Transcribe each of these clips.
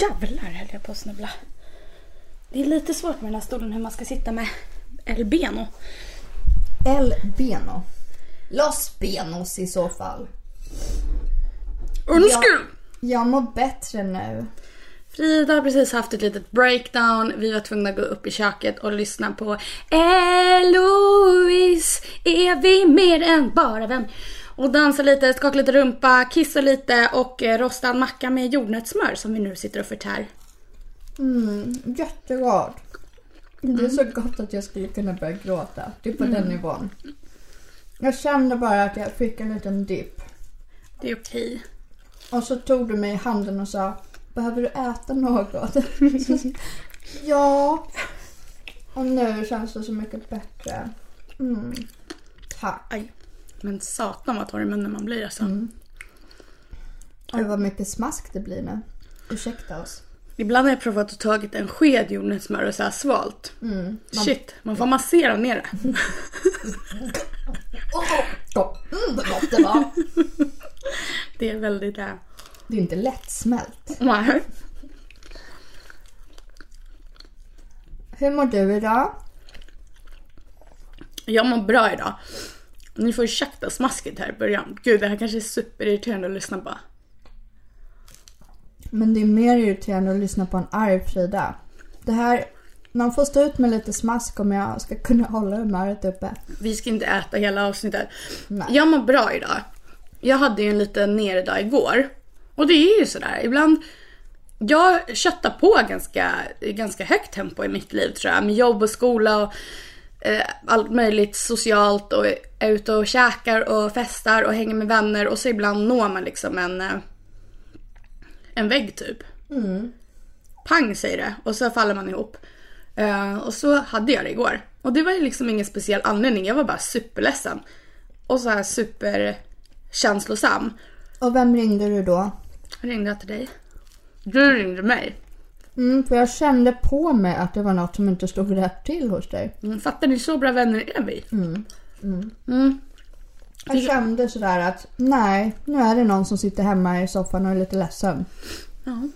Jävlar höll jag på att snubbla. Det är lite svårt med den här stolen hur man ska sitta med El Beno. El Beno. Los Benos i så fall. Undskyld! Jag mår bättre nu. Frida har precis haft ett litet breakdown. Vi var tvungna att gå upp i köket och lyssna på Eloise, är vi mer än bara vän? Och dansa lite, skaka lite rumpa, kissa lite och eh, rosta en macka med jordnötssmör som vi nu sitter och förtär. Mm, jättegott. Det är så gott att jag skulle kunna börja gråta. Det är på den nivån. Jag kände bara att jag fick en liten dipp. Det är okej. Och så tog du mig i handen och sa Behöver du äta något? ja. Och nu känns det så mycket bättre. Mm. Tack. Aj. Men satan vad torr i munnen man blir alltså. Och vad mycket smask det blir nu. Ursäkta oss. Ibland har jag provat att tagit en sked jordnötssmör och så här svalt. Mm. Shit, man får massera ner det. Mm, vad gott det var. Det är väldigt... Äh... Det är inte lättsmält. Nej. Hur mår du idag? Jag mår bra idag. Ni får ursäkta smasket här i början. Gud, det här kanske är superirriterande att lyssna på. Men det är mer irriterande att lyssna på en arg Frida. Det här, man får stå ut med lite smask om jag ska kunna hålla humöret uppe. Vi ska inte äta hela avsnittet. Nej. Jag mår bra idag. Jag hade ju en liten nere igår. Och det är ju sådär. Ibland... Jag köttar på ganska, ganska högt tempo i mitt liv tror jag. Med jobb och skola och allt möjligt socialt och är ute och käkar och festar och hänger med vänner och så ibland når man liksom en, eh, en vägg typ. Pang säger det och så faller man ihop. Eh, och så hade jag det igår. Och det var ju liksom ingen speciell anledning, jag var bara superledsen. Och så här superkänslosam. Och vem ringde du då? Ringde jag till dig? Du ringde mig. Mm, för jag kände på mig att det var något som inte stod rätt till hos dig. Mm, fattar ni? Så bra vänner är vi. Mm. Jag kände sådär att nej, nu är det någon som sitter hemma i soffan och är lite ledsen. Ja.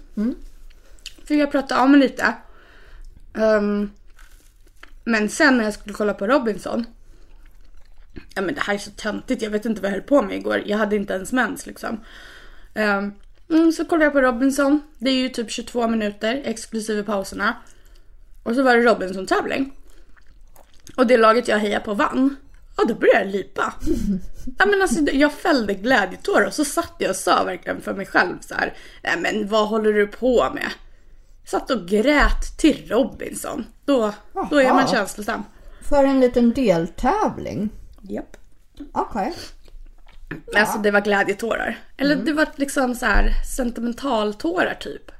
Fick jag prata om lite. Ehm, men sen när jag skulle kolla på Robinson. Ja men det här är så töntigt, jag vet inte vad jag höll på med igår. Jag hade inte ens mens liksom. Ehm, mm, så kollade jag på Robinson. Det är ju typ 22 minuter exklusive pauserna. Och så var det Robinson-tävling. Och det laget jag hejar på vann. Och då började jag lipa. Ja, men alltså, jag fällde glädjetårar och så satt jag och sa verkligen för mig själv så här. Nej men vad håller du på med? Satt och grät till Robinson. Då, då är man känslosam. För en liten deltävling. Japp. Okej. Men Alltså det var glädjetårar. Eller det var liksom så här sentimentaltårar typ.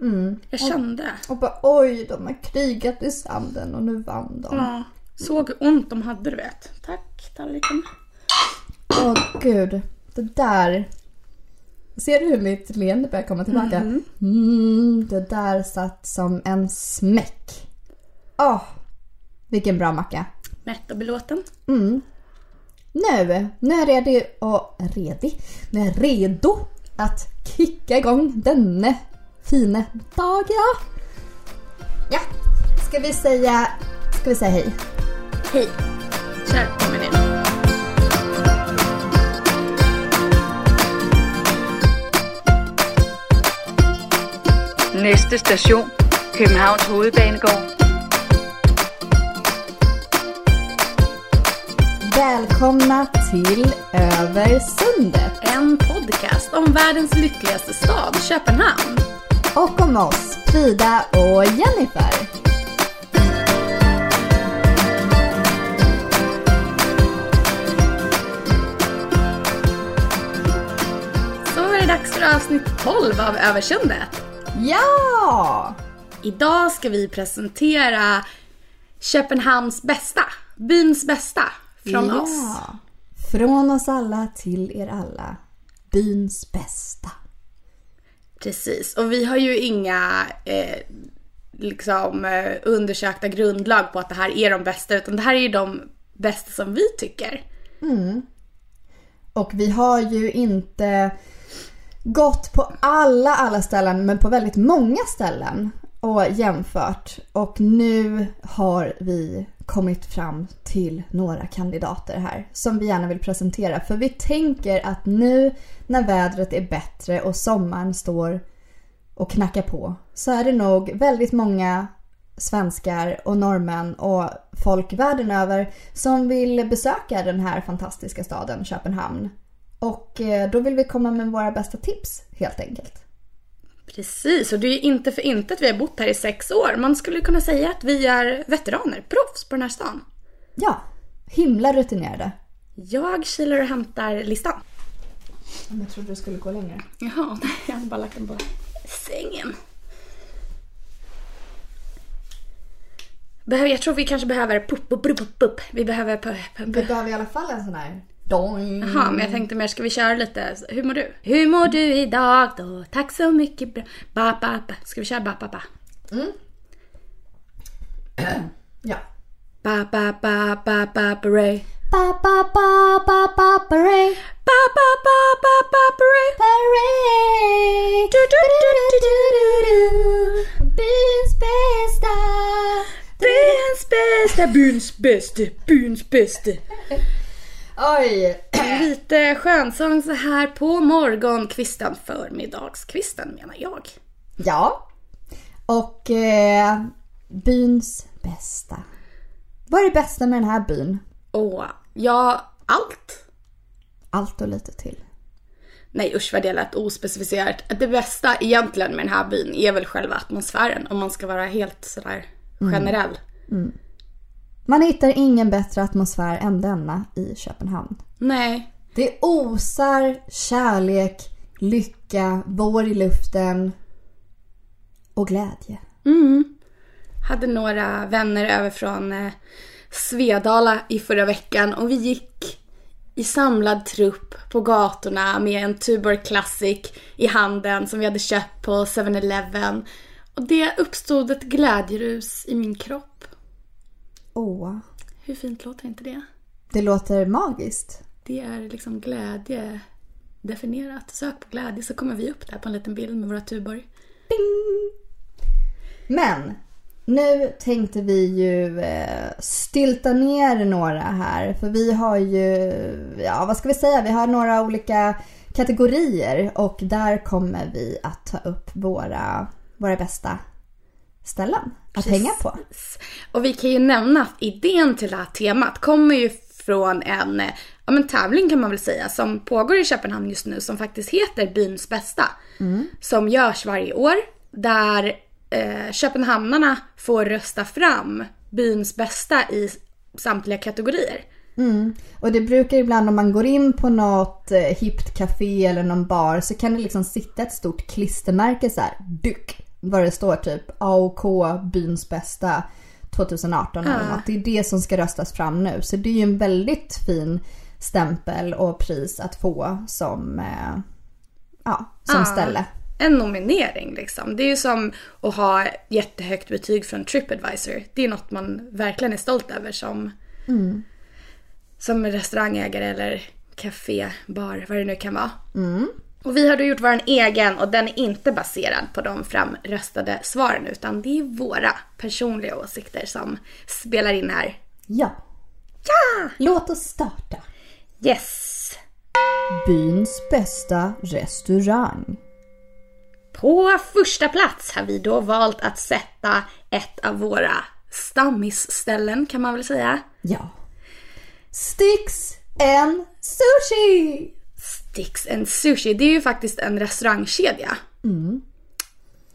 Jag kände. Och bara oj, de har krigat i sanden och nu vann de. Ja, såg hur ont de hade du vet. Tack tallriken. Åh gud, det där. Ser du hur mitt leende börjar komma tillbaka? Mm, det där satt som en smäck. Åh, vilken bra macka. Mätt och belåten. Nu, nu är jag redo och redig. Nu är jag redo att kicka igång denna fina dag. Ja. ja, ska vi säga, ska vi säga hej? Hej. Kör på med det. Næste station, Københavns Hovedbanegård. Välkomna till Över sundet En podcast om världens lyckligaste stad, Köpenhamn. och om oss, Frida och Jennifer. Så är det dags för avsnitt 12 av Översundet. Ja! Idag ska vi presentera Köpenhamns bästa, byns bästa, från ja. oss. Från oss alla till er alla. Byns bästa. Precis, och vi har ju inga eh, liksom eh, undersökta grundlag på att det här är de bästa, utan det här är ju de bästa som vi tycker. Och vi har ju inte gått på alla, alla ställen men på väldigt många ställen och jämfört. Och nu har vi kommit fram till några kandidater här som vi gärna vill presentera. För vi tänker att nu när vädret är bättre och sommaren står och knackar på så är det nog väldigt många svenskar och norrmän och folk världen över som vill besöka den här fantastiska staden Köpenhamn. Och eh, då vill vi komma med våra bästa tips helt enkelt. Precis, och det är ju inte för inte att vi har bott här i sex år. Man skulle kunna säga att vi är veteraner, proffs på den här stan. Ja, himla rutinerade. Jag kilar och hämtar listan. Jag trodde du skulle gå längre. Jaha, nej, jag hade bara lagt den på sängen. Behöver, jag tror vi kanske behöver pup, pup, pup, pup, pup. Vi behöver pup, pup, Vi behöver i alla fall en sån här doing. Jaha, men jag tänkte mer, ska vi köra lite, hur mår du? Hur mår du idag då? Tack så mycket bra. Ba, ba, ba. Ska vi köra ba, ba, ba? Ja. Ba, ba, ba, ba, ba, beret. Ba ba ba ba ba beret. Ba, ba, ba, ba, ba, beret. Beret. Du, du, du, du, du, du. Byns bästa. Byns bästa, byns bästa, byns bästa. Oj. Lite skönsång så här på morgonkvisten, förmiddagskvisten menar jag. Ja. Och eh, byns bästa. Vad är det bästa med den här byn? Och ja, allt. Allt och lite till. Nej usch vad det lät ospecificerat. Det bästa egentligen med den här byn är väl själva atmosfären om man ska vara helt sådär generell. Man hittar ingen bättre atmosfär än denna i Köpenhamn. Nej, Det osar kärlek, lycka, vår i luften och glädje. hade några vänner över från eh, Svedala i förra veckan och vi gick i samlad trupp på gatorna med en Tuborg Classic i handen som vi hade köpt på 7-Eleven. Och det uppstod ett glädjerus i min kropp. Åh, Hur fint låter inte det? det låter magiskt. Det är liksom glädje definierat. Sök på glädje så kommer vi upp där på en liten bild med våra Tuborg. Men nu tänkte vi ju eh, stylta ner några här. För vi har ju, ja vad ska vi säga, vi har några olika kategorier. Och där kommer vi att ta upp våra, våra bästa ställen att hänga på. Och vi kan ju nämna att idén till det här temat kommer ju från en eh, ja, men tävling kan man väl säga som pågår i Köpenhamn just nu som faktiskt heter Byns bästa. Som görs varje år där eh, köpenhamnarna får rösta fram byns bästa i samtliga kategorier. Och det brukar ibland om man går in på något eh, hippt café eller någon bar så kan det liksom sitta ett stort klistermärke så här, dyk, vad det står typ AOK byns bästa 2018 eller något. Det är det som ska röstas fram nu. Så det är ju en väldigt fin stämpel och pris att få som, eh, ja, som Ja. ställe. En nominering liksom. Det är ju som att ha jättehögt betyg från Tripadvisor. Det är något man verkligen är stolt över som, som restaurangägare eller café, bar, vad det nu kan vara. Och vi har då gjort vår egen och den är inte baserad på de framröstade svaren utan det är våra personliga åsikter som spelar in här. Ja, Ja! låt oss starta. Yes! Byns bästa restaurang. På första plats har vi då valt att sätta ett av våra stammisställen kan man väl säga. Ja. Sticks and sushi! Sticks and Sushi, det är ju faktiskt en restaurangkedja.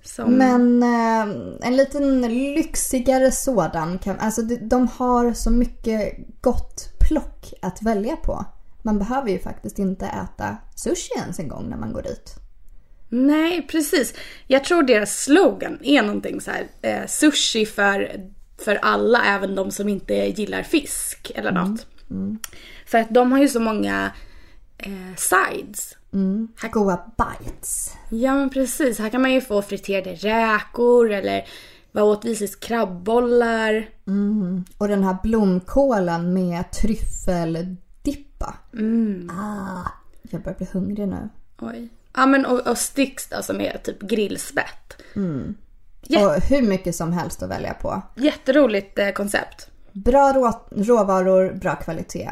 Som, Men eh, en liten lyxigare sådan. Kan, alltså de, har så mycket gott plock att välja på. Man behöver ju faktiskt inte äta sushi ens en gång när man går dit. Nej, precis. Jag tror deras slogan är någonting så här, eh, sushi för, för alla, även de som inte gillar fisk eller något. För att de har ju så många eh, sides. Goa bites. Ja men precis, här kan man ju få friterade räkor eller vad åt visis krabbbollar. Och den här blomkålen med tryffeldippa. Ah, jag börjar bli hungrig nu. Oj. Ja men och, och Stix då som är typ grillspett. Jätte- Och hur mycket som helst att välja på. Jätteroligt eh, koncept. Bra rå, råvaror, bra kvalitet.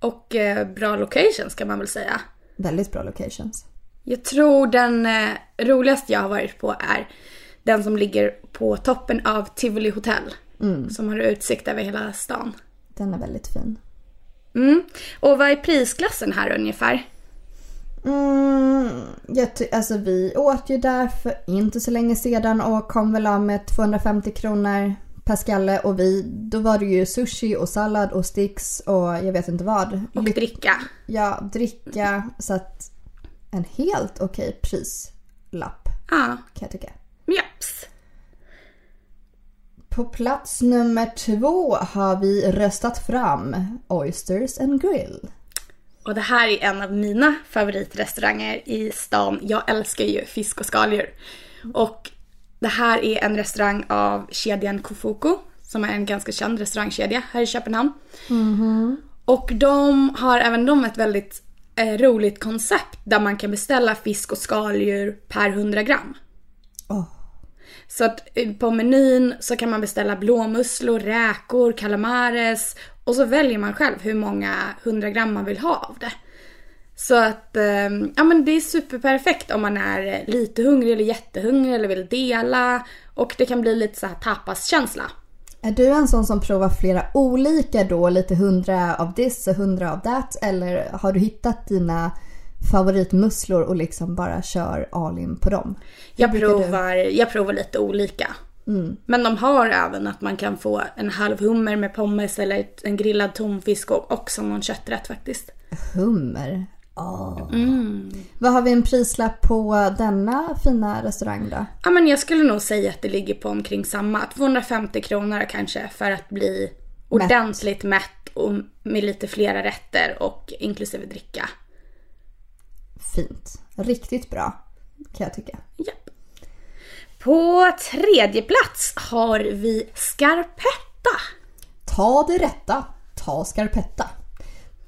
Och eh, bra locations kan man väl säga. Väldigt bra locations. Jag tror den eh, roligaste jag har varit på är den som ligger på toppen av Tivoli Hotel. Som har utsikt över hela stan. Den är väldigt fin. Mm. Och vad är prisklassen här ungefär? Mm, jag alltså vi åt ju där för inte så länge sedan och kom väl av med 250 kronor per skalle och vi, då var det ju sushi och sallad och sticks och jag vet inte vad. Och Lyck- dricka. Ja, dricka. Så att en helt okej prislapp Ja, kan jag tycka. japs. På plats nummer två har vi röstat fram Oysters and Grill. Och det här är en av mina favoritrestauranger i stan. Jag älskar ju fisk och skaldjur. Och det här är en restaurang av kedjan Kofuku, som är en ganska känd restaurangkedja här i Köpenhamn. Och de har även de ett väldigt eh, roligt koncept där man kan beställa fisk och skaldjur per 100 gram. Åh, Så att eh, på menyn så kan man beställa blåmusslor, räkor, calamares och så väljer man själv hur många 100 gram man vill ha av det. Så att, eh, ja men det är superperfekt om man är eh, lite hungrig eller jättehungrig eller vill dela. Och det kan bli lite så här tapaskänsla. Är du en sån som provar flera olika då? Lite hundra av this och hundra av that? Eller har du hittat dina favoritmusslor och liksom bara kör all in på dem? Hur Jag du- provar, jag provar lite olika. Men de har även att man kan få en halv hummer med pommes eller en grillad tonfisk och också någon kötträtt faktiskt. Hummer. Åh. Vad har vi en prislapp på denna fina restaurang då? Ja men jag skulle nog säga att det ligger på omkring samma. 250 kronor kanske för att bli ordentligt mätt och med lite flera rätter och inklusive dricka. Fint. Riktigt bra kan jag tycka. Japp. På tredje plats har vi Scarpetta. Ta det rätta, ta scarpetta.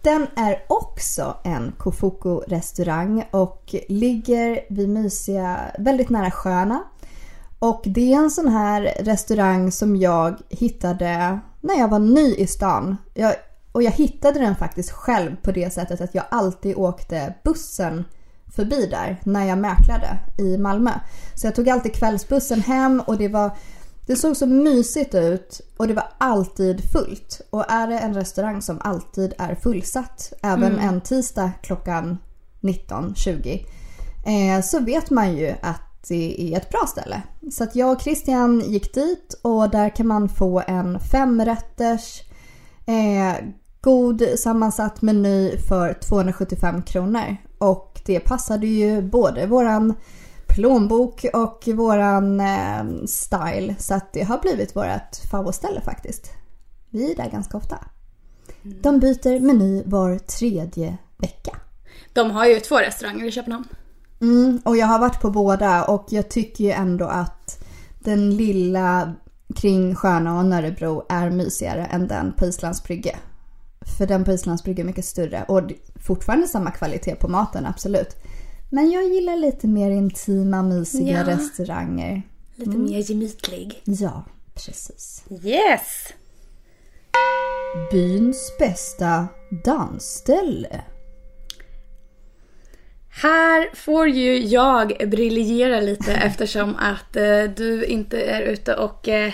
Den är också en Kofuku-restaurang och ligger vid mysiga, väldigt nära sjöarna. Och det är en sån här restaurang som jag hittade när jag var ny i stan. Jag, och jag hittade den faktiskt själv på det sättet att jag alltid åkte bussen förbi där när jag mäklade i Malmö. Så jag tog alltid kvällsbussen hem och det var det såg så mysigt ut och det var alltid fullt. Och är det en restaurang som alltid är fullsatt, även en tisdag klockan 19.20, eh, så vet man ju att det är ett bra ställe. Så att jag och Christian gick dit och där kan man få en femrätters eh, god sammansatt meny för 275 kronor. Och det passade ju både våran plånbok och våran eh, style. Så att det har blivit vårt favoritställe faktiskt. Vi är där ganska ofta. De byter meny var tredje vecka. De har ju två restauranger i Köpenhamn. Mm, och jag har varit på båda och jag tycker ju ändå att den lilla kring Stjärna och Nörrebro är mysigare än den på Islands brygge. För den på Islands brygge är mycket större och fortfarande samma kvalitet på maten, absolut. Men jag gillar lite mer intima, mysiga Ja. restauranger. Lite mer gemytlig. Ja, precis. Yes! Byns bästa dansställe. Här får ju jag briljera lite eftersom att eh, du inte är ute och eh,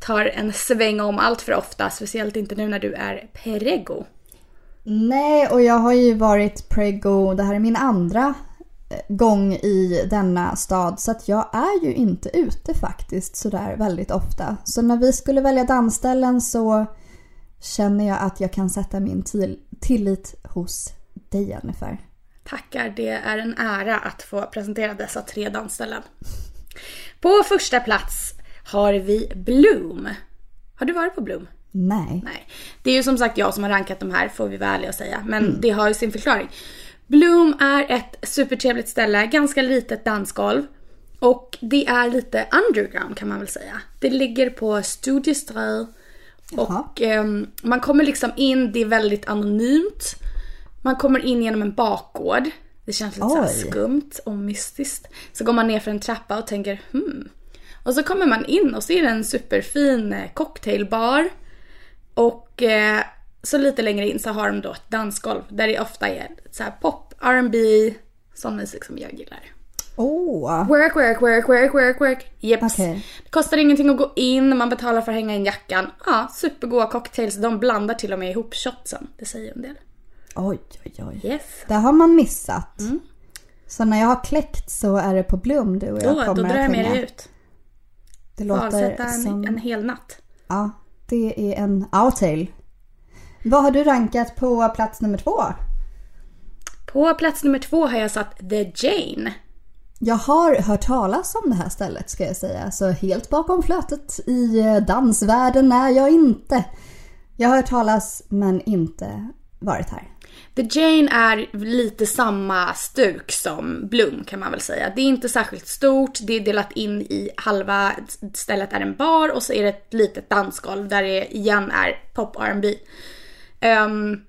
tar en sväng om allt för ofta. Speciellt inte nu när du är perego. Nej, och jag har ju varit prego, det här är min andra gång i denna stad så att jag är ju inte ute faktiskt sådär väldigt ofta. Så när vi skulle välja dansställen så känner jag att jag kan sätta min till- tillit hos dig Jennifer. Tackar, det är en ära att få presentera dessa tre dansställen. På första plats har vi Bloom. Har du varit på Bloom? Nej. Nej. Det är ju som sagt jag som har rankat de här får vi vara ärliga och säga. Men det har ju sin förklaring. Bloom är ett supertrevligt ställe, ganska litet dansgolv. Och det är lite underground kan man väl säga. Det ligger på Studiesträd. Jaha. Och ehm, man kommer liksom in, det är väldigt anonymt. Man kommer in genom en bakgård. Det känns lite så här Oj. skumt och mystiskt. Så går man ner för en trappa och tänker hmm. Och så kommer man in och det en superfin eh, cocktailbar. Och eh, så lite längre in så har de då ett dansgolv där det ofta är så pop, R&B, sån musik som jag gillar. Åh! Work, work, work, work, work, work. Jeps. Okej. Det kostar ingenting att gå in, man betalar för att hänga in jackan. Ja, supergoda cocktails. De blandar till och med ihop shotsen. Det säger en del. Oj, oj, oj. Yes. Det har man missat. Så när jag har kläckt så är det på Blom du och jag Då, kommer då drar jag med dig ut. Det Får avsätta låter en, som... en hel natt. Ja, det är en outtail. Vad har du rankat på plats nummer två? På plats nummer två har jag satt The Jane. Jag har hört talas om det här stället ska jag säga. Så helt bakom flötet i eh, dansvärlden är jag inte. Jag har hört talas men inte varit här. The Jane är lite samma stuk som Bloom kan man väl säga. Det är inte särskilt stort, det är delat in i halva stället är en bar och så är det ett litet dansgolv där det igen är pop R&B. Ehm,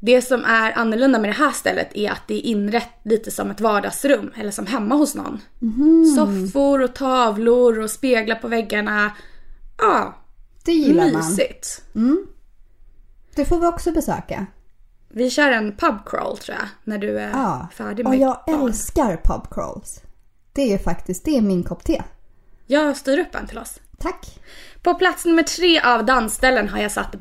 det som är annorlunda med det här stället är att det är inrett lite som ett vardagsrum eller som hemma hos någon. Soffor och tavlor och speglar på väggarna. Ja, Det gillar man. mysigt. Det får vi också besöka. Vi kör en pub crawl tror jag när du är Ja, färdig och med jag barn. älskar pub crawls. Det är faktiskt, det är min kopp te. Jag styr upp en till oss. Tack. På plats nummer tre av dansställen har jag satt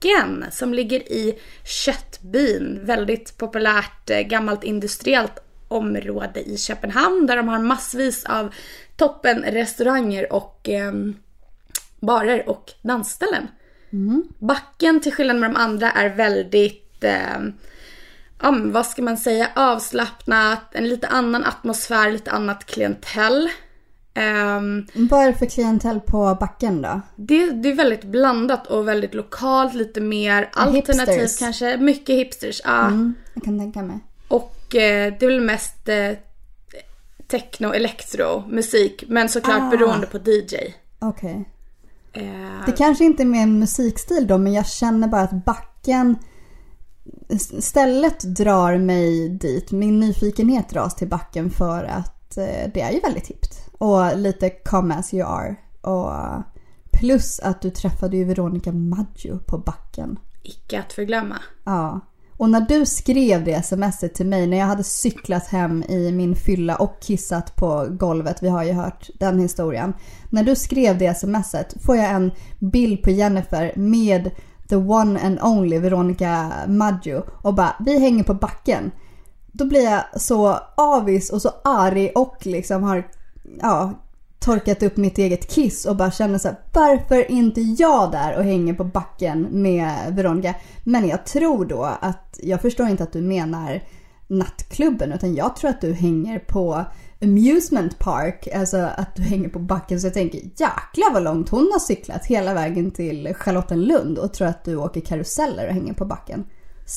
Backen som ligger i Köttbyn. Väldigt populärt eh, gammalt industriellt område i Köpenhamn där de har massvis av toppen restauranger och ehm, barer och dansställen. Backen till skillnad med de andra är väldigt ehm, ja, vad ska man säga, avslappnat, en lite annan atmosfär, lite annat klientell. Ehm, Vad är det för klientell på backen då? det, det är väldigt blandat och väldigt lokalt, lite mer alternativt hipsters. kanske. Mycket hipsters, ja. Mm, jag kan tänka mig. Och eh, det är väl mest eh, techno, elektro, musik. Men såklart Ah. beroende på DJ. Okej. Eh, Det kanske inte är mer musikstil då, men jag känner bara att backen... Stället drar mig dit. Min nyfikenhet dras till backen för att eh, det är ju väldigt hippt. Och lite come as you are. Och plus att du träffade ju Veronica Maggio på backen. icke att förglömma. Ja. Och när du skrev det smset till mig när jag hade cyklat hem i min fylla och kissat på golvet, vi har ju hört den historien. När du skrev det smset får jag en bild på Jennifer med the one and only Veronica Maggio och bara vi hänger på backen. Då blir jag så avis och så arg och liksom har ja, torkat upp mitt eget kiss och bara känner så här, varför är inte jag där och hänger på backen med Veronica? Men jag tror då att, jag förstår inte att du menar nattklubben utan jag tror att du hänger på amusement park, alltså att du hänger på backen så jag tänker jäklar vad långt hon har cyklat hela vägen till Charlottenlund och tror att du åker karuseller och hänger på backen.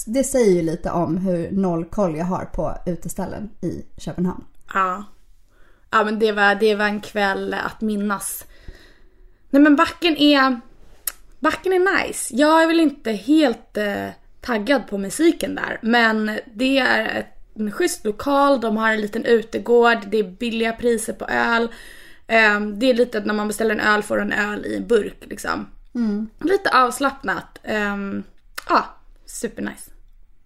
Det säger ju lite om hur noll koll jag har på uteställen i Köpenhamn. Ja. Ja men det var, det var en kväll att minnas. Nej men backen är... Backen är nice. Jag är väl inte helt eh, taggad på musiken där. Men det är ett, en schysst lokal, de har en liten utegård, det är billiga priser på öl. Ehm, det är lite att när man beställer en öl får en öl i en burk liksom. Lite avslappnat. Um, ja, supernice.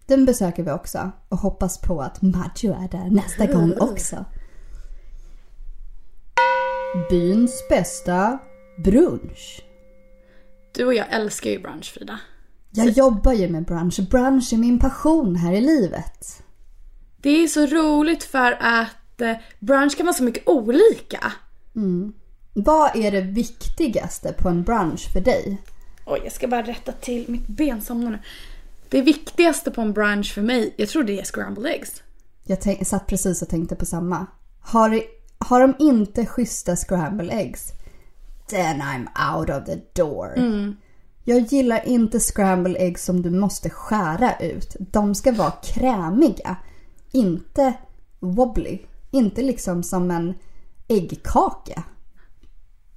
Den besöker vi också och hoppas på att Maggio är där nästa gång också. Byns bästa brunch. Du och jag älskar ju brunch Frida. Jag jobbar ju med brunch. Brunch är min passion här i livet. Det är så roligt för att eh, brunch kan vara så mycket olika. Vad är det viktigaste på en brunch för dig? Oj, jag ska bara rätta till mitt ben somnar nu. Det viktigaste på en brunch för mig, jag tror det är scrambled eggs. Jag satt precis och tänkte på samma. Har, har de inte schyssta scramble eggs, then I'm out of the door. Jag gillar inte scramble eggs som du måste skära ut. De ska vara krämiga. Inte wobbly. Inte liksom som en äggkaka.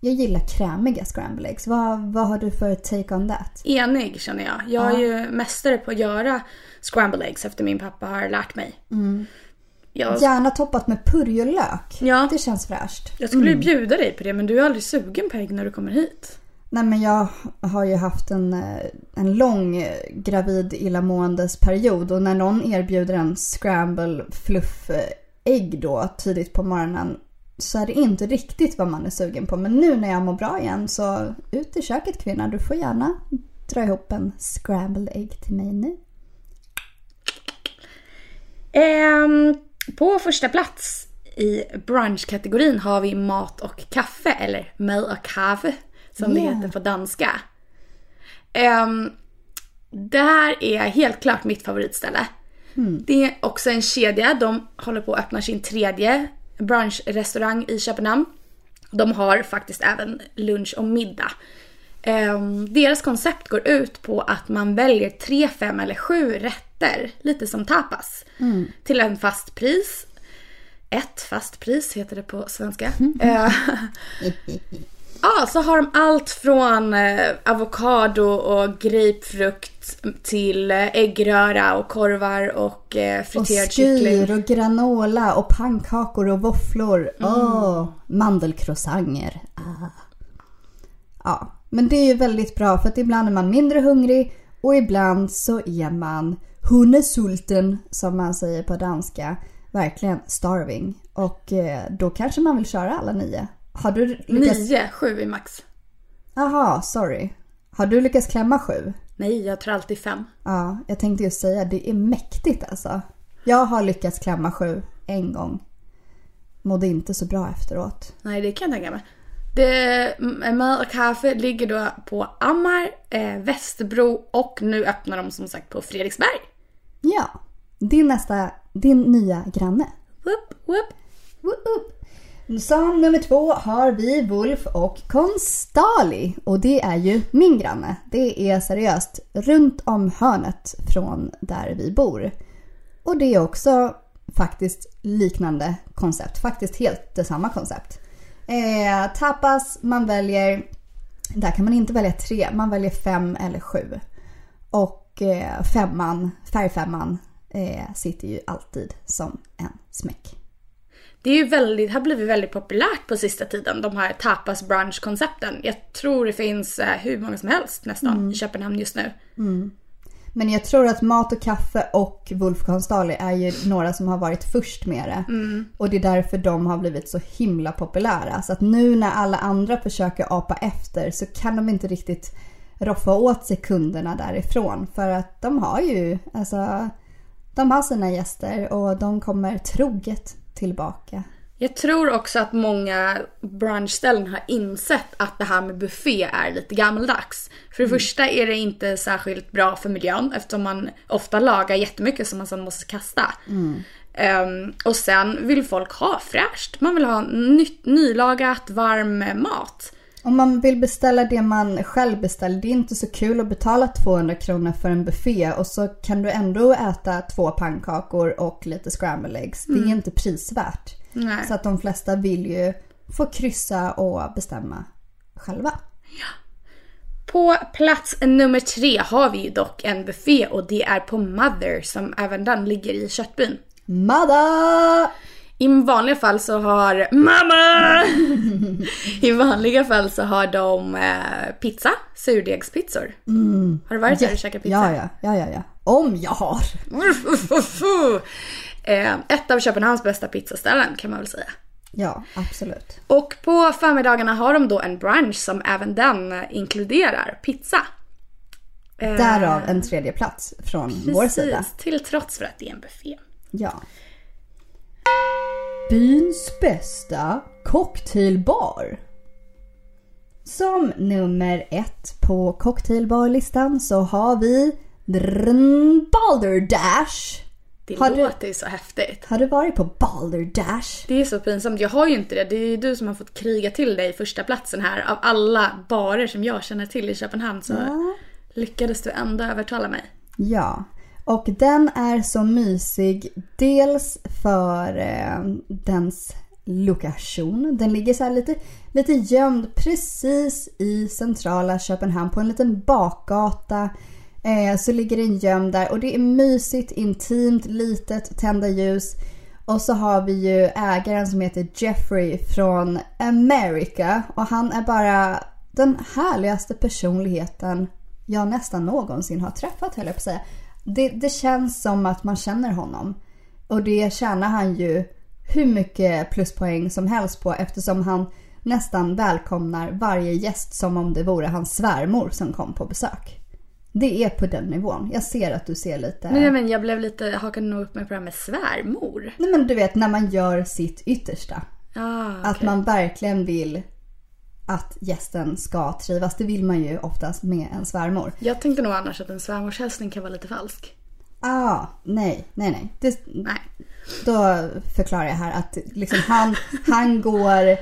Jag gillar krämiga scramble eggs. Vad, vad har du för take on that? Enig känner jag. Jag är ju mästare på att göra scrambled eggs efter min pappa har lärt mig. Jag, Gärna toppat med purjolök. Ja. Det känns fräscht. jag skulle ju bjuda dig på det men du är aldrig sugen Peg när du kommer hit. Nej men jag har ju haft en, eh, en lång eh, gravid illamåendes period och när någon erbjuder en scramble fluff eh, ägg då tidigt på morgonen så är det inte riktigt vad man är sugen på. Men nu när jag mår bra igen så ut i köket kvinna. Du får gärna dra ihop en scrambled ägg till mig nu. Ehm, på första plats i brunchkategorin har vi mat och kaffe eller mad och kaffe som det Yeah. heter på danska. Ehm, det här är helt klart mitt favoritställe. Det är också en kedja. De håller på att öppna sin tredje brunchrestaurang i Köpenhamn. De har faktiskt även lunch och middag. Ehm, deras koncept går ut på att man väljer tre, fem eller sju rätter, lite som tapas, till en fast pris. Ett fast pris heter det på svenska. Eh, Ja, så har de allt från eh, avokado och grapefrukt till eh, äggröra och korvar och eh, Och friterad kyckling. skyr och granola och pannkakor och våfflor. Åh, mandelcroissanger. Ah. Ja, men det är ju väldigt bra för att ibland är man mindre hungrig och ibland så är man hunnesulten som man säger på danska. Verkligen starving. Och eh, då kanske man vill köra alla nio. Har du lyckats... Nio, sju i max. Aha, sorry. Har du lyckats klämma sju? Nej, jag tror alltid fem. Ja, jag tänkte just säga det är mäktigt alltså. Jag har lyckats klämma sju en gång. Mådde inte så bra efteråt. Nej, det kan jag tänka mig. Det, m- Mad och kaffe ligger då på Ammar, eh, Västerbro och nu öppnar de som sagt på Fredriksberg. Ja, din nästa, din nya granne. Whoop, whoop. Woop, woop. Som nummer två har vi Wolf och Konstali. Och det är ju min granne. Det är seriöst runt om hörnet från där vi bor. Och det är också faktiskt liknande koncept. Faktiskt helt detsamma koncept. Eh, tapas, man väljer... Där kan man inte välja tre, man väljer fem eller sju. Och eh, femman, färgfemman, eh, sitter ju alltid som en smäck. Det är ju väldigt, har blivit väldigt populärt på sista tiden, de här tapas brunch-koncepten. Jag tror det finns eh, hur många som helst nästan i Köpenhamn just nu. Men jag tror att mat och kaffe och Wolf Konstali är ju några som har varit först med det. Och det är därför de har blivit så himla populära. Så att nu när alla andra försöker apa efter så kan de inte riktigt roffa åt sig kunderna därifrån. För att de har ju, alltså, de har sina gäster och de kommer troget tillbaka. Jag tror också att många brunchställen har insett att det här med buffé är lite gammaldags. För det första är det inte särskilt bra för miljön eftersom man ofta lagar jättemycket som man sen måste kasta. Ehm, och sen vill folk ha fräscht. Man vill ha nytt, nylagat, varm mat. Om man vill beställa det man själv beställer, det är inte så kul att betala 200 kronor för en buffé och så kan du ändå äta två pannkakor och lite scramble eggs. Det är inte prisvärt. Nej. Så att de flesta vill ju få kryssa och bestämma själva. På plats nummer tre har vi ju dock en buffé och det är på Mother som även den ligger i Köttbyn. Mada! I vanliga fall så har mamma! I vanliga fall så har de eh, pizza, surdegspizzor. Har du varit där och käkat pizza? Ja, ja, ja, ja, ja. Om jag har. Eh, ett av Köpenhamns bästa pizzaställen kan man väl säga. Ja, absolut. Och på förmiddagarna har de då en brunch som även den inkluderar pizza. Eh, Därav en tredje plats från vår sida. Precis, till trots för att det är en buffé. Ja. Byns bästa cocktailbar. Som nummer ett på cocktailbarlistan så har vi Balderdash. Det Har du- låter ju så häftigt. Har du varit på Balderdash? Det är så pinsamt. Jag har ju inte det. Det är ju du som har fått kriga till dig första platsen här. Av alla barer som jag känner till i Köpenhamn så lyckades du ändå övertala mig. Ja. Och den är så mysig. Dels för eh, dens lokation. Den ligger så här lite, lite gömd precis i centrala Köpenhamn på en liten bakgata. Eh, så ligger den gömd där och det är mysigt, intimt, litet, tända ljus. Och så har vi ju ägaren som heter Jeffrey från America. Och han är bara den härligaste personligheten jag nästan någonsin har träffat höll jag på att säga. Det, det känns som att man känner honom. Och det tjänar han ju hur mycket pluspoäng som helst på eftersom han nästan välkomnar varje gäst som om det vore hans svärmor som kom på besök. Det är på den nivån. Jag ser att du ser lite... Nej men jag blev lite, hakade nog upp mig på det här med svärmor. Nej men du vet när man gör sitt yttersta. Ah, Att okej. man verkligen vill att gästen ska trivas. Det vill man ju oftast med en svärmor. Jag tänkte nog annars att en svärmorshälsning kan vara lite falsk. Ah, nej, nej, nej. Det, Nej. då förklarar jag här att liksom han, han går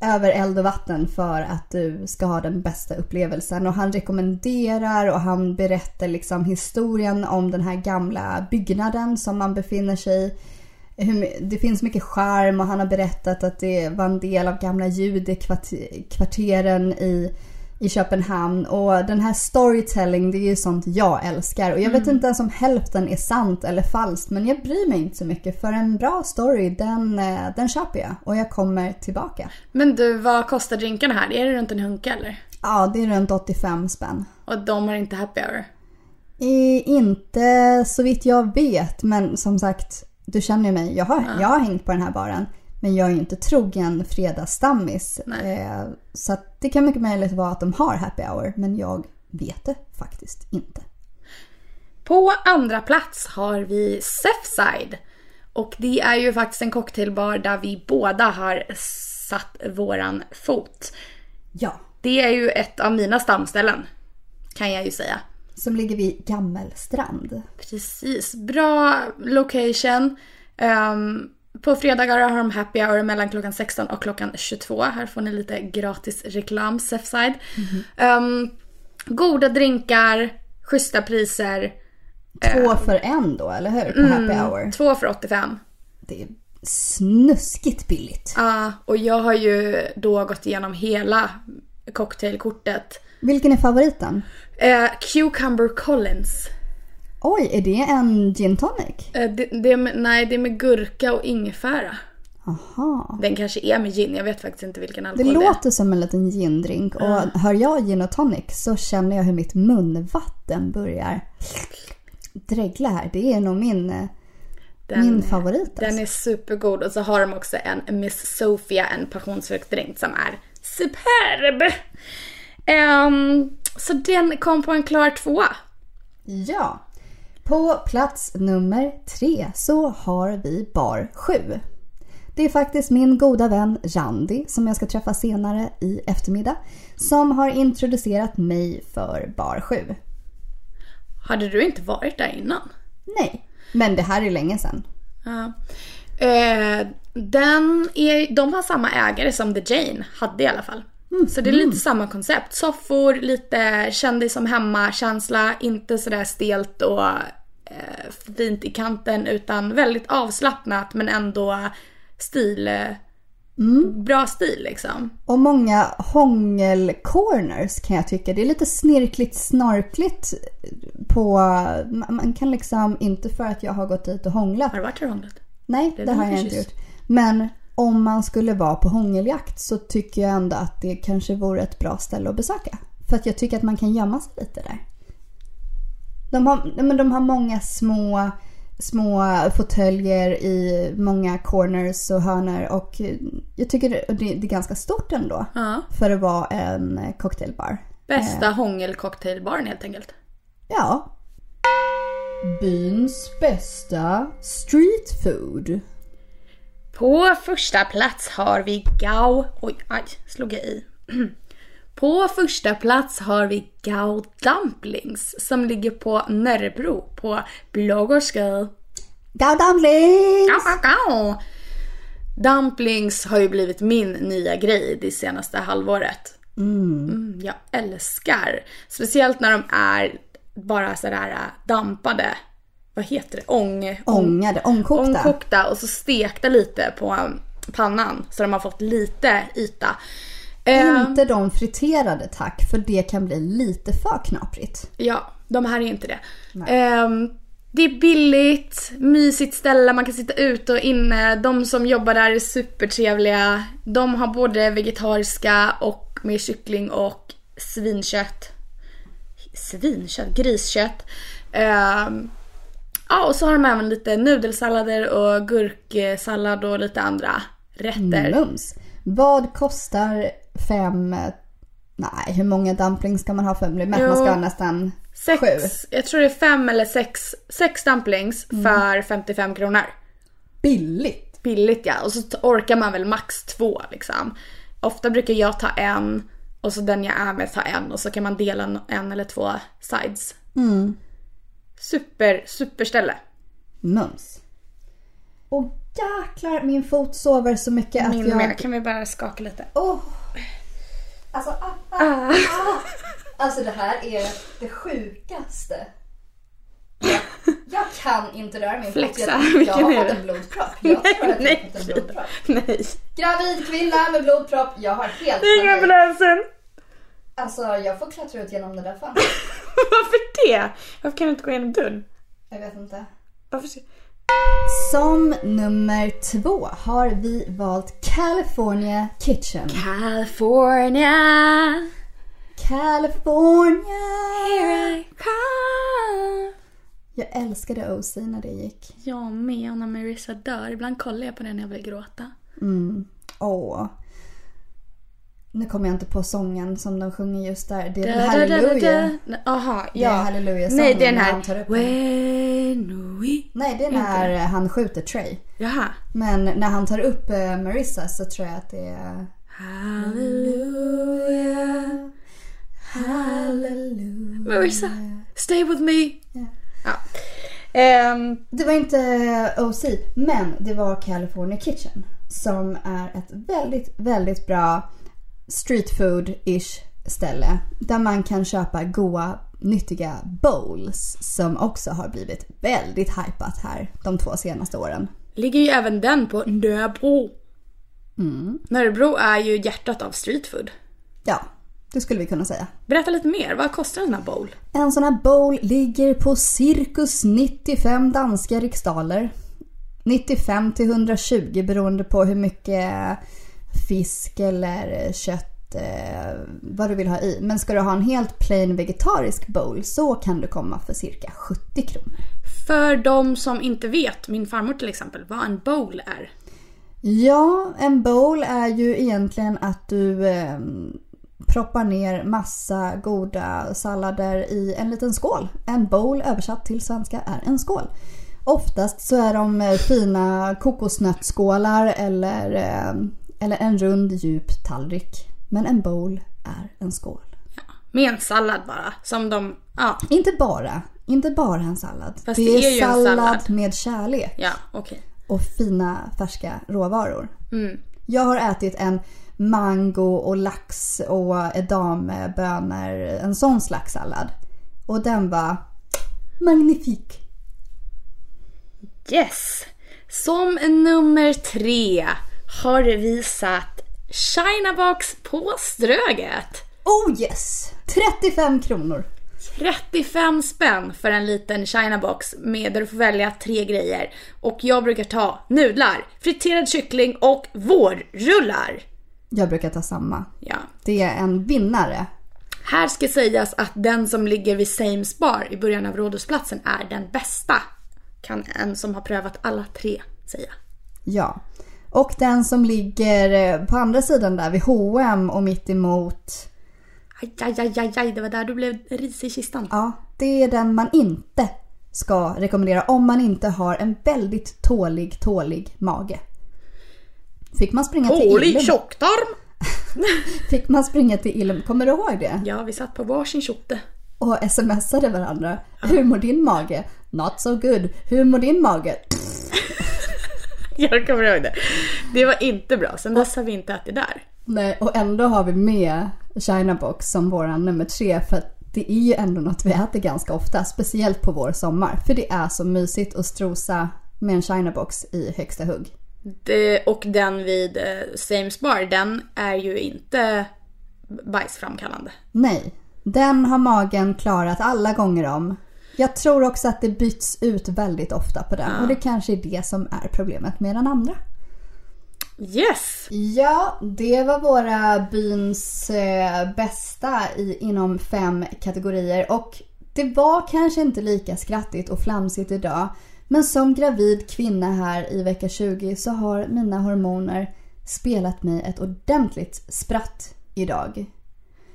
över eld och vatten för att du ska ha den bästa upplevelsen. Och han rekommenderar och han berättar liksom historien om den här gamla byggnaden som man befinner sig i. Det finns mycket charm och han har berättat att det var en del av gamla judekvarteren i, i Köpenhamn. Och den här storytelling, det är ju sånt jag älskar. Och jag vet inte ens om hälften är sant eller falskt, men jag bryr mig inte så mycket. För en bra story, den, eh, den köper jag. Och jag kommer tillbaka. Men du, vad kostar drinkarna här? Är det runt en hunka eller? Ja, det är runt 85 spänn. Och de har inte happy hour? Eh, inte så vitt jag vet, men som sagt, du känner ju mig. Jag har, jag har hängt på den här baren. Men jag är ju inte trogen fredagsstammis. Eh, så det kan mycket möjligt vara att de har happy hour, men jag vet det faktiskt inte. På andra plats har vi Sefside. Och det är ju faktiskt en cocktailbar där vi båda har satt våran fot. Ja, Det är ju ett av mina stamställen. Kan jag ju säga. som ligger vid Gammelstrand. Precis. Bra location. Ehm, på fredagar har de happy hour mellan klockan 16 och klockan 22. Här får ni lite gratis reklam, Sefside. Ehm, goda drinkar, schyssta priser. Två för en då, eller hur? På happy hour. Två för 85. Det är snuskigt billigt. Ja, och jag har ju då gått igenom hela cocktailkortet. Vilken är favoriten? Eh, Cucumber Collins. Oj, är det en gin tonic? Eh, det, det är med, nej, det är med gurka och ingefära. Aha. Den kanske är med gin, jag vet faktiskt inte vilken Det alkohol det, är. låter som en liten gindrink och hör jag gin och tonic så känner jag hur mitt munvatten börjar dregla här. Det är nog min, eh, Den- min favorit. Den Alltså. är supergod och så har de också en Miss Sophia, en passionsfruktdrink som är superb. Ehm, så den kom på en klar tvåa. Ja. På plats nummer tre så har vi bar 7. Det är faktiskt min goda vän Randi som jag ska träffa senare i eftermiddag som har introducerat mig för bar 7. Hade du inte varit där innan? Nej, men det här är länge sedan. Ja. Eh, den är, de har samma ägare som The Jane hade i alla fall. Så det är lite samma koncept. Soffor, lite kändis som hemma-känsla, inte sådär stelt och eh, fint i kanten utan väldigt avslappnat men ändå stil. Eh, Bra stil liksom. Och många hångel-corners kan jag tycka. Det är lite snirkligt, snarkligt på... Man kan liksom, inte för att jag har gått dit och hånglat. Har du varit i rondet? Nej, Det det har jag inte gjort. Men om man skulle vara på hångeljakt så tycker jag ändå att det kanske vore ett bra ställe att besöka. För att jag tycker att man kan gömma sig lite där. De har, men de har många små, små fåtöljer i många corners och hörnor och jag tycker det, det är ganska stort ändå. Ja. För att vara en cocktailbar. Bästa hångelcocktailbaren helt enkelt. Ja. Byns bästa street food. På första plats har vi Gao... Oj, aj, slog jag i. På första plats har vi Gao Dumplings som ligger på Nörrebro på Blågårdsgade. Go dumplings! Gao, gao, gao. Dumplings har ju blivit min nya grej det senaste halvåret. Mm, jag älskar. Speciellt när de är bara sådär äh, dampade. Vad heter det? Ång... Ångade, ångkokta. Ångkokta och så stekta lite på um, pannan så de har fått lite yta. Eh, Inte de friterade tack, för det kan bli lite för knaprigt. Ja, de här är inte det. Ehm, Det är billigt, mysigt ställe, man kan sitta ute och inne. De som jobbar där är supertrevliga. De har både vegetariska och med kyckling och svinkött. Svinkött? Griskött. Ehm, ja, och så har de även lite nudelsallader och gurksallad och lite andra rätter. Mums. Vad kostar fem... Nej, hur många dumplings ska man ha för att bli mätt? Man ska ha nästan Sex, sju. jag tror det är fem eller sex, sex dumplings för 55 kronor. Billigt. Billigt ja, och så orkar man väl max två liksom. Ofta brukar jag ta en och så den jag är med tar en och så kan man dela en- eller två sides. Super, superställe. Mums. Och jäklar, min fot sover så mycket att Min jag... med, kan vi bara skaka lite? Åh. Alltså, ah, ah, ah. alltså det här är det sjukaste. Jag, jag kan inte röra min fot. Flexa, Jag, jag vilken har är fått en blodpropp. Jag tror att jag har Nej, fått en blodpropp. Nej. Gravid kvinna med blodpropp. Jag har helt Ring panik. ambulansen! Alltså jag får klättra ut genom det där fönstret. Varför det? Varför kan du inte gå igenom dörren? Jag vet inte. Varför? Som nummer två har vi valt California Kitchen. California, California! here I come. Jag älskade OC när det gick. Jag med, och när Marissa dör. Ibland kollar jag på den när jag vill gråta. Åh. Nu kommer jag inte på sången som de sjunger just där. Det är väl Halleluja? Aha, Det är ja. Halleluja-sången Nej, det är den här. han tar upp den. When we... Nej, det är när han skjuter Trey. Jaha. Men när han tar upp eh, Marissa så tror jag att det är... Hallelujah. Halleluja. Marissa, stay with me. Ja. Ehm, Det var inte OC, men det var California Kitchen. Som är ett väldigt, väldigt bra street food-ish ställe. Där man kan köpa goa, nyttiga bowls. Som också har blivit väldigt hypat här de två senaste åren. ligger ju även den på Nörbro. Mm. Nörbro är ju hjärtat av street food. Ja, det skulle vi kunna säga. Berätta lite mer, vad kostar en sån här bowl? En sån här bowl ligger på cirkus 95 danska riksdaler. 95 till 120 beroende på hur mycket fisk eller kött eh, vad du vill ha i. Men ska du ha en helt plain vegetarisk bowl så kan du komma för cirka 70 kronor. För de som inte vet, min farmor till exempel, vad en bowl är. Ja, en bowl är ju egentligen att du eh, proppar ner massa goda sallader i en liten skål. En bowl översatt till svenska är en skål. Oftast så är de eh, fina kokosnötsskålar eller, eh, eller en rund djup tallrik. Men en bowl är en skål. Med en sallad bara, som de, ja, Inte bara, inte bara en sallad. Det, det är, är sallad, sallad. med kärlek. ja okej. och fina färska råvaror. Mm. Jag har ätit en mango och lax och edamebönor, en sån slags sallad. Och den var magnifik. Yes! Som nummer tre har vi satt Chinabox på Ströget. Oh yes! 35 kronor. 35 spänn för en liten Chinabox med där du får välja tre grejer. Och jag brukar ta nudlar, friterad kyckling och vårrullar. Jag brukar ta samma. Ja. Det är en vinnare. Här ska sägas att den som ligger vid Sames bar i början av Rådhusplatsen är den bästa. Kan en som har prövat alla tre säga. Ja. Och den som ligger eh, på andra sidan där vid H&M och mitt emot. Aj, aj, aj, aj, aj, det var där du blev risig i kistan. Ja, det är den man inte ska rekommendera om man inte har en väldigt tålig, tålig mage. Fick man springa till Tålig Ilum? tjocktarm! Fick man springa till Ilum? Kommer du ihåg det? Ja, vi satt på varsin tjotte. Och smsade varandra. Hur mår din mage? Not so good. Hur mår din mage? Jag kommer ihåg det. Det var inte bra. Sen dess har vi inte ätit där. Nej, och ändå har vi med China Box som våran nummer tre. För att det är ju ändå något vi äter ganska ofta. Speciellt på vår sommar. För det är så mysigt att strosa med en China Box i högsta hugg. Det, och den vid eh, Sames bar, den är ju inte bajsframkallande. Nej, den har magen klarat alla gånger om. Jag tror också att det byts ut väldigt ofta på den Ja. och det kanske är det som är problemet med den andra. Yes! Ja, det var våra byns eh, bästa i, inom fem kategorier och det var kanske inte lika skrattigt och flamsigt idag. Men som gravid kvinna här i vecka 20 så har mina hormoner spelat mig ett ordentligt spratt idag.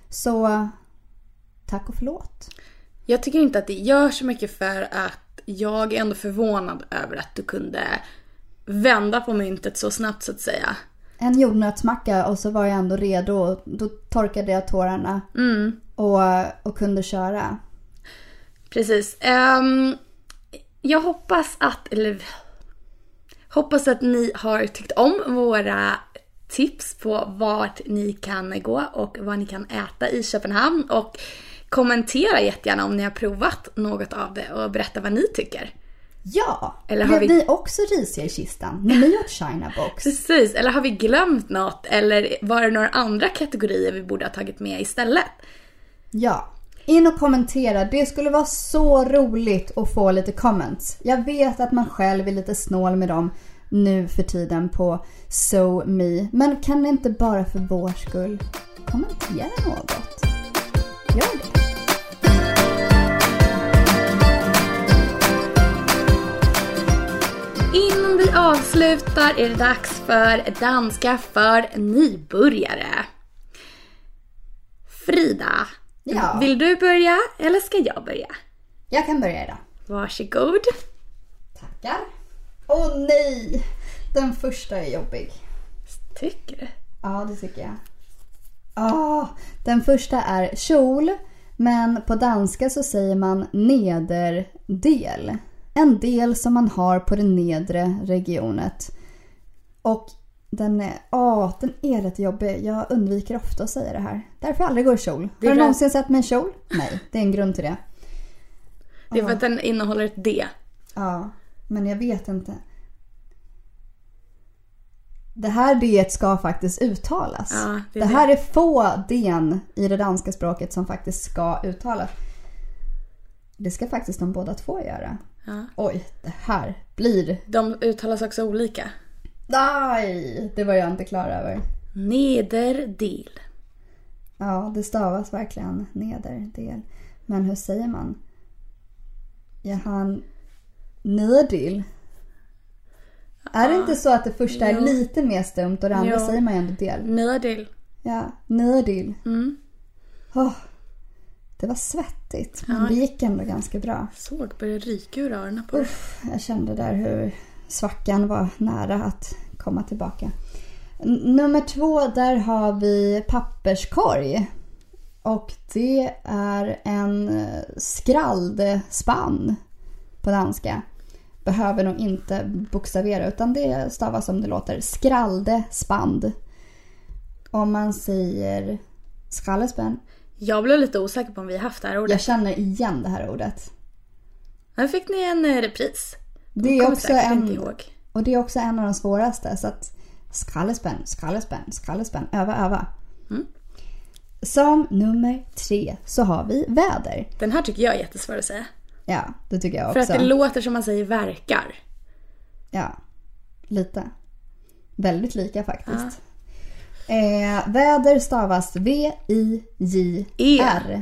Så tack och förlåt. Jag tycker inte att det gör så mycket för att jag är ändå förvånad över att du kunde vända på myntet så snabbt så att säga. En jordnötsmacka och så var jag ändå redo. Då torkade jag tårarna och, och kunde köra. Precis. Ehm, jag hoppas att, eller hoppas att ni har tyckt om våra tips på vart ni kan gå och vad ni kan äta i Köpenhamn och kommentera jättegärna om ni har provat något av det och berätta vad ni tycker. Ja! Eller har Blev vi- ni också risiga i kistan när ni åt China box? Precis, eller har vi glömt något? Eller var det några andra kategorier vi borde ha tagit med istället? Ja. In och kommentera. Det skulle vara så roligt att få lite comments. Jag vet att man själv är lite snål med dem nu för tiden på So Me. Men kan ni inte bara för vår skull kommentera något? Gör det. Innan vi avslutar är det dags för danska för nybörjare. Frida, Ja. vill du börja eller ska jag börja? Jag kan börja idag. Varsågod. Tackar. Åh nej! Den första är jobbig. Tycker du? Ja, det tycker jag. Ah, den första är kjol, men på danska så säger man nederdel. En del som man har på det nedre regionet. Och den är, ah, den är lite jobbig. Jag undviker ofta att säga det här. Därför jag aldrig går i kjol. Det Har du någonsin sett mig i kjol? Nej, det är en grund till det. Det är för att den innehåller ett D. Ja, men jag vet inte. Det här D ska faktiskt uttalas. Ja, det det, är här är få D i det danska språket som faktiskt ska uttalas. Det ska faktiskt de båda två göra. Ja. Oj, det här blir... De uttalas också olika. Nej, det var jag inte klar över. Nederdel. Ja, det stavas verkligen nederdel. Men hur säger man? Jag hann nederdel. Är det inte så att det första är Jo. lite mer stumt och det andra Jo. säger man ju ändå del? Nederdel. Ja, nederdel. Mm. Åh, det var svettigt, men det gick ändå ganska bra. Såg började ryka ur öronen på. Uff, jag kände där hur svackan var nära att komma tillbaka. Nummer två, där har vi papperskorg. Och det är en eh, skraldspann på danska. Behöver nog inte bokstavera utan det stavas som det låter. Skraldespand. Om man säger skraldespand. Jag blev lite osäker på om vi haft det här ordet. Jag känner igen det här ordet. Nu fick ni en eh, repris. Det är också en... Och det är också en av de svåraste. Så att skraldespänn, skraldespänn, skraldespänn. Öva, öva. Mm. Som nummer tre så har vi väder. Den här tycker jag är jättesvår att säga. Ja, det tycker jag För också. att det låter som man säger verkar. Ja, lite. Väldigt lika faktiskt. Eh, väder stavas V-I-J-R.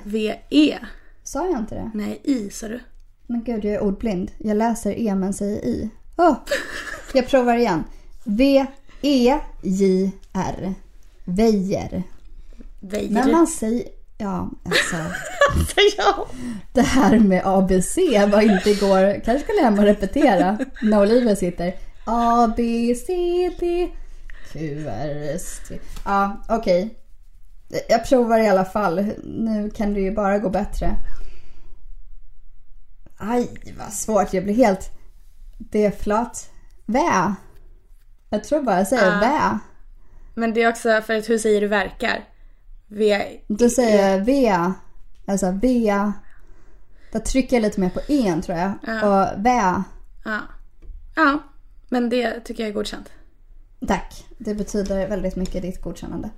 E-V-E. Sa jag inte det? Nej, I sa du. Men gud, jag är ordblind. Jag läser E men säger I. Åh! Jag provar igen. V-E-J-R. Vejer. Vejer. Men man säger... Ja, alltså. ja. Det här med ABC var inte igår. Kanske skulle jag hem och repetera när Olivia sitter. A, B, C, D, Q, R, S, T. Ja, okej. Jag provar i alla fall. Nu kan det ju bara gå bättre. Aj, vad svårt. Jag blir helt... Det är flat. Vä. Jag tror bara jag säger Ja. vä. Men det är också för att hur säger du verkar? V... Då säger jag V. Alltså V. Då trycker jag lite mer på en tror jag. Ja. Och vä. Ja. Ja. Men det tycker jag är godkänt. Tack. Det betyder väldigt mycket ditt godkännande.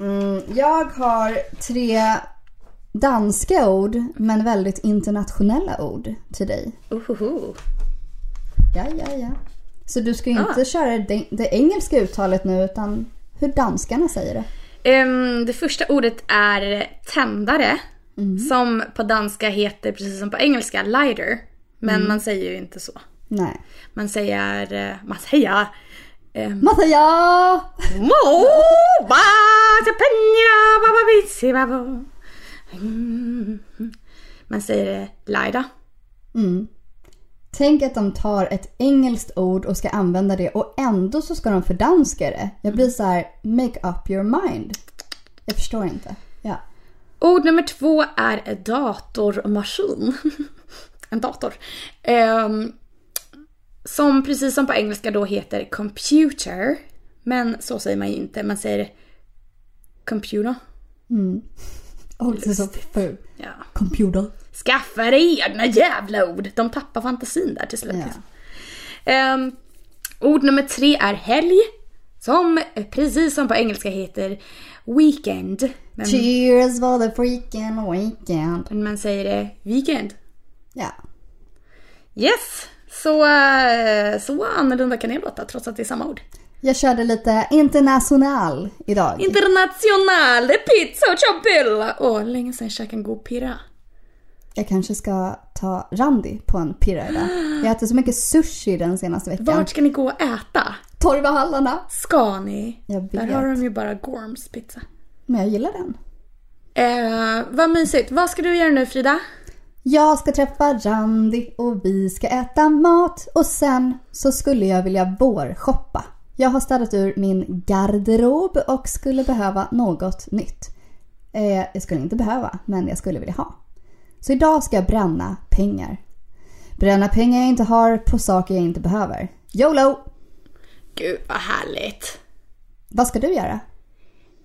Mm, jag har tre danska ord men väldigt internationella ord till dig. Ohoho. Ja, ja, ja. Så du ska ju inte köra det, det engelska uttalet nu utan hur danskarna säger det. Ehm, det första ordet är tändare. Som på danska heter precis som på engelska lighter. Men man säger ju inte så. Nej. Man säger, eh, man säger Matja! Mo, ba, se penja, ba. Mm. Man säger eh, lighter. Mm. Tänk att de tar ett engelskt ord och ska använda det och ändå så ska de fördanska det. Jag blir så här, make up your mind. Jag förstår inte. Ja. Ord nummer två är datormaskin. en dator. Ehm, som precis som på engelska då heter computer. Men så säger man ju inte. Man säger computer. Och det är så ful. Ja. Computer. Skaffa dig egna jävla ord. De tappar fantasin där till slut. Ja. Ehm, ord nummer tre är helg. Som precis som på engelska heter weekend. Men, Cheers for the freaking weekend. men man säger det weekend. Ja. Yes! Så, eh, så annorlunda kan det låta trots att det är samma ord. Jag körde lite international idag. Internationale pizza och ciambella! Åh, länge sedan jag käkade en god pirra. Jag kanske ska ta Randi på en pirra idag. Jag äter så mycket sushi den senaste veckan. Vart ska ni gå och äta? Torvahallarna. Ska ni? Jag vet. Där har de ju bara Gorms pizza. Men jag gillar den. Eh, vad mysigt. Vad ska du göra nu Frida? Jag ska träffa Randi och vi ska äta mat och sen så skulle jag vilja vårshoppa. Jag har städat ur min garderob och skulle behöva något nytt. Eh, jag skulle inte behöva, men jag skulle vilja ha. Så idag ska jag bränna pengar. Bränna pengar jag inte har på saker jag inte behöver. YOLO! Gud vad härligt. Vad ska du göra?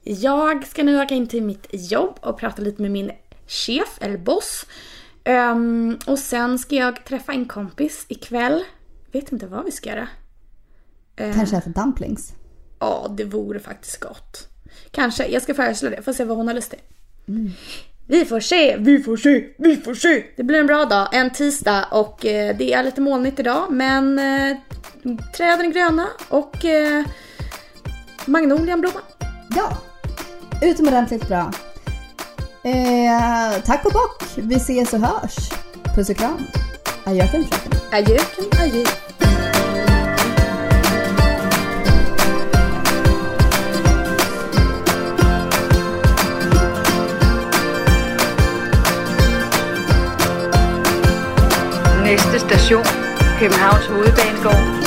Jag ska nu åka in till mitt jobb och prata lite med min chef, eller boss. Ehm, och sen ska jag träffa en kompis ikväll. Vet inte vad vi ska göra. Ehm, Kanske äta dumplings? Ja, det vore faktiskt gott. Kanske, jag ska föreslå det. Får se vad hon har lust till. Vi får se, vi får se, vi får se. Det blir en bra dag, en tisdag och eh, det är lite molnigt idag men eh, träden är gröna och eh, magnolian blommar. Ja, utomordentligt bra. Eh, tack och bock. Vi ses och hörs. Puss och kram. Adjöken fröken. Adjöken, adjö. Næste station, Københavns Hovedbanegård.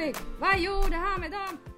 Patrick, Wajo, de Hamedam.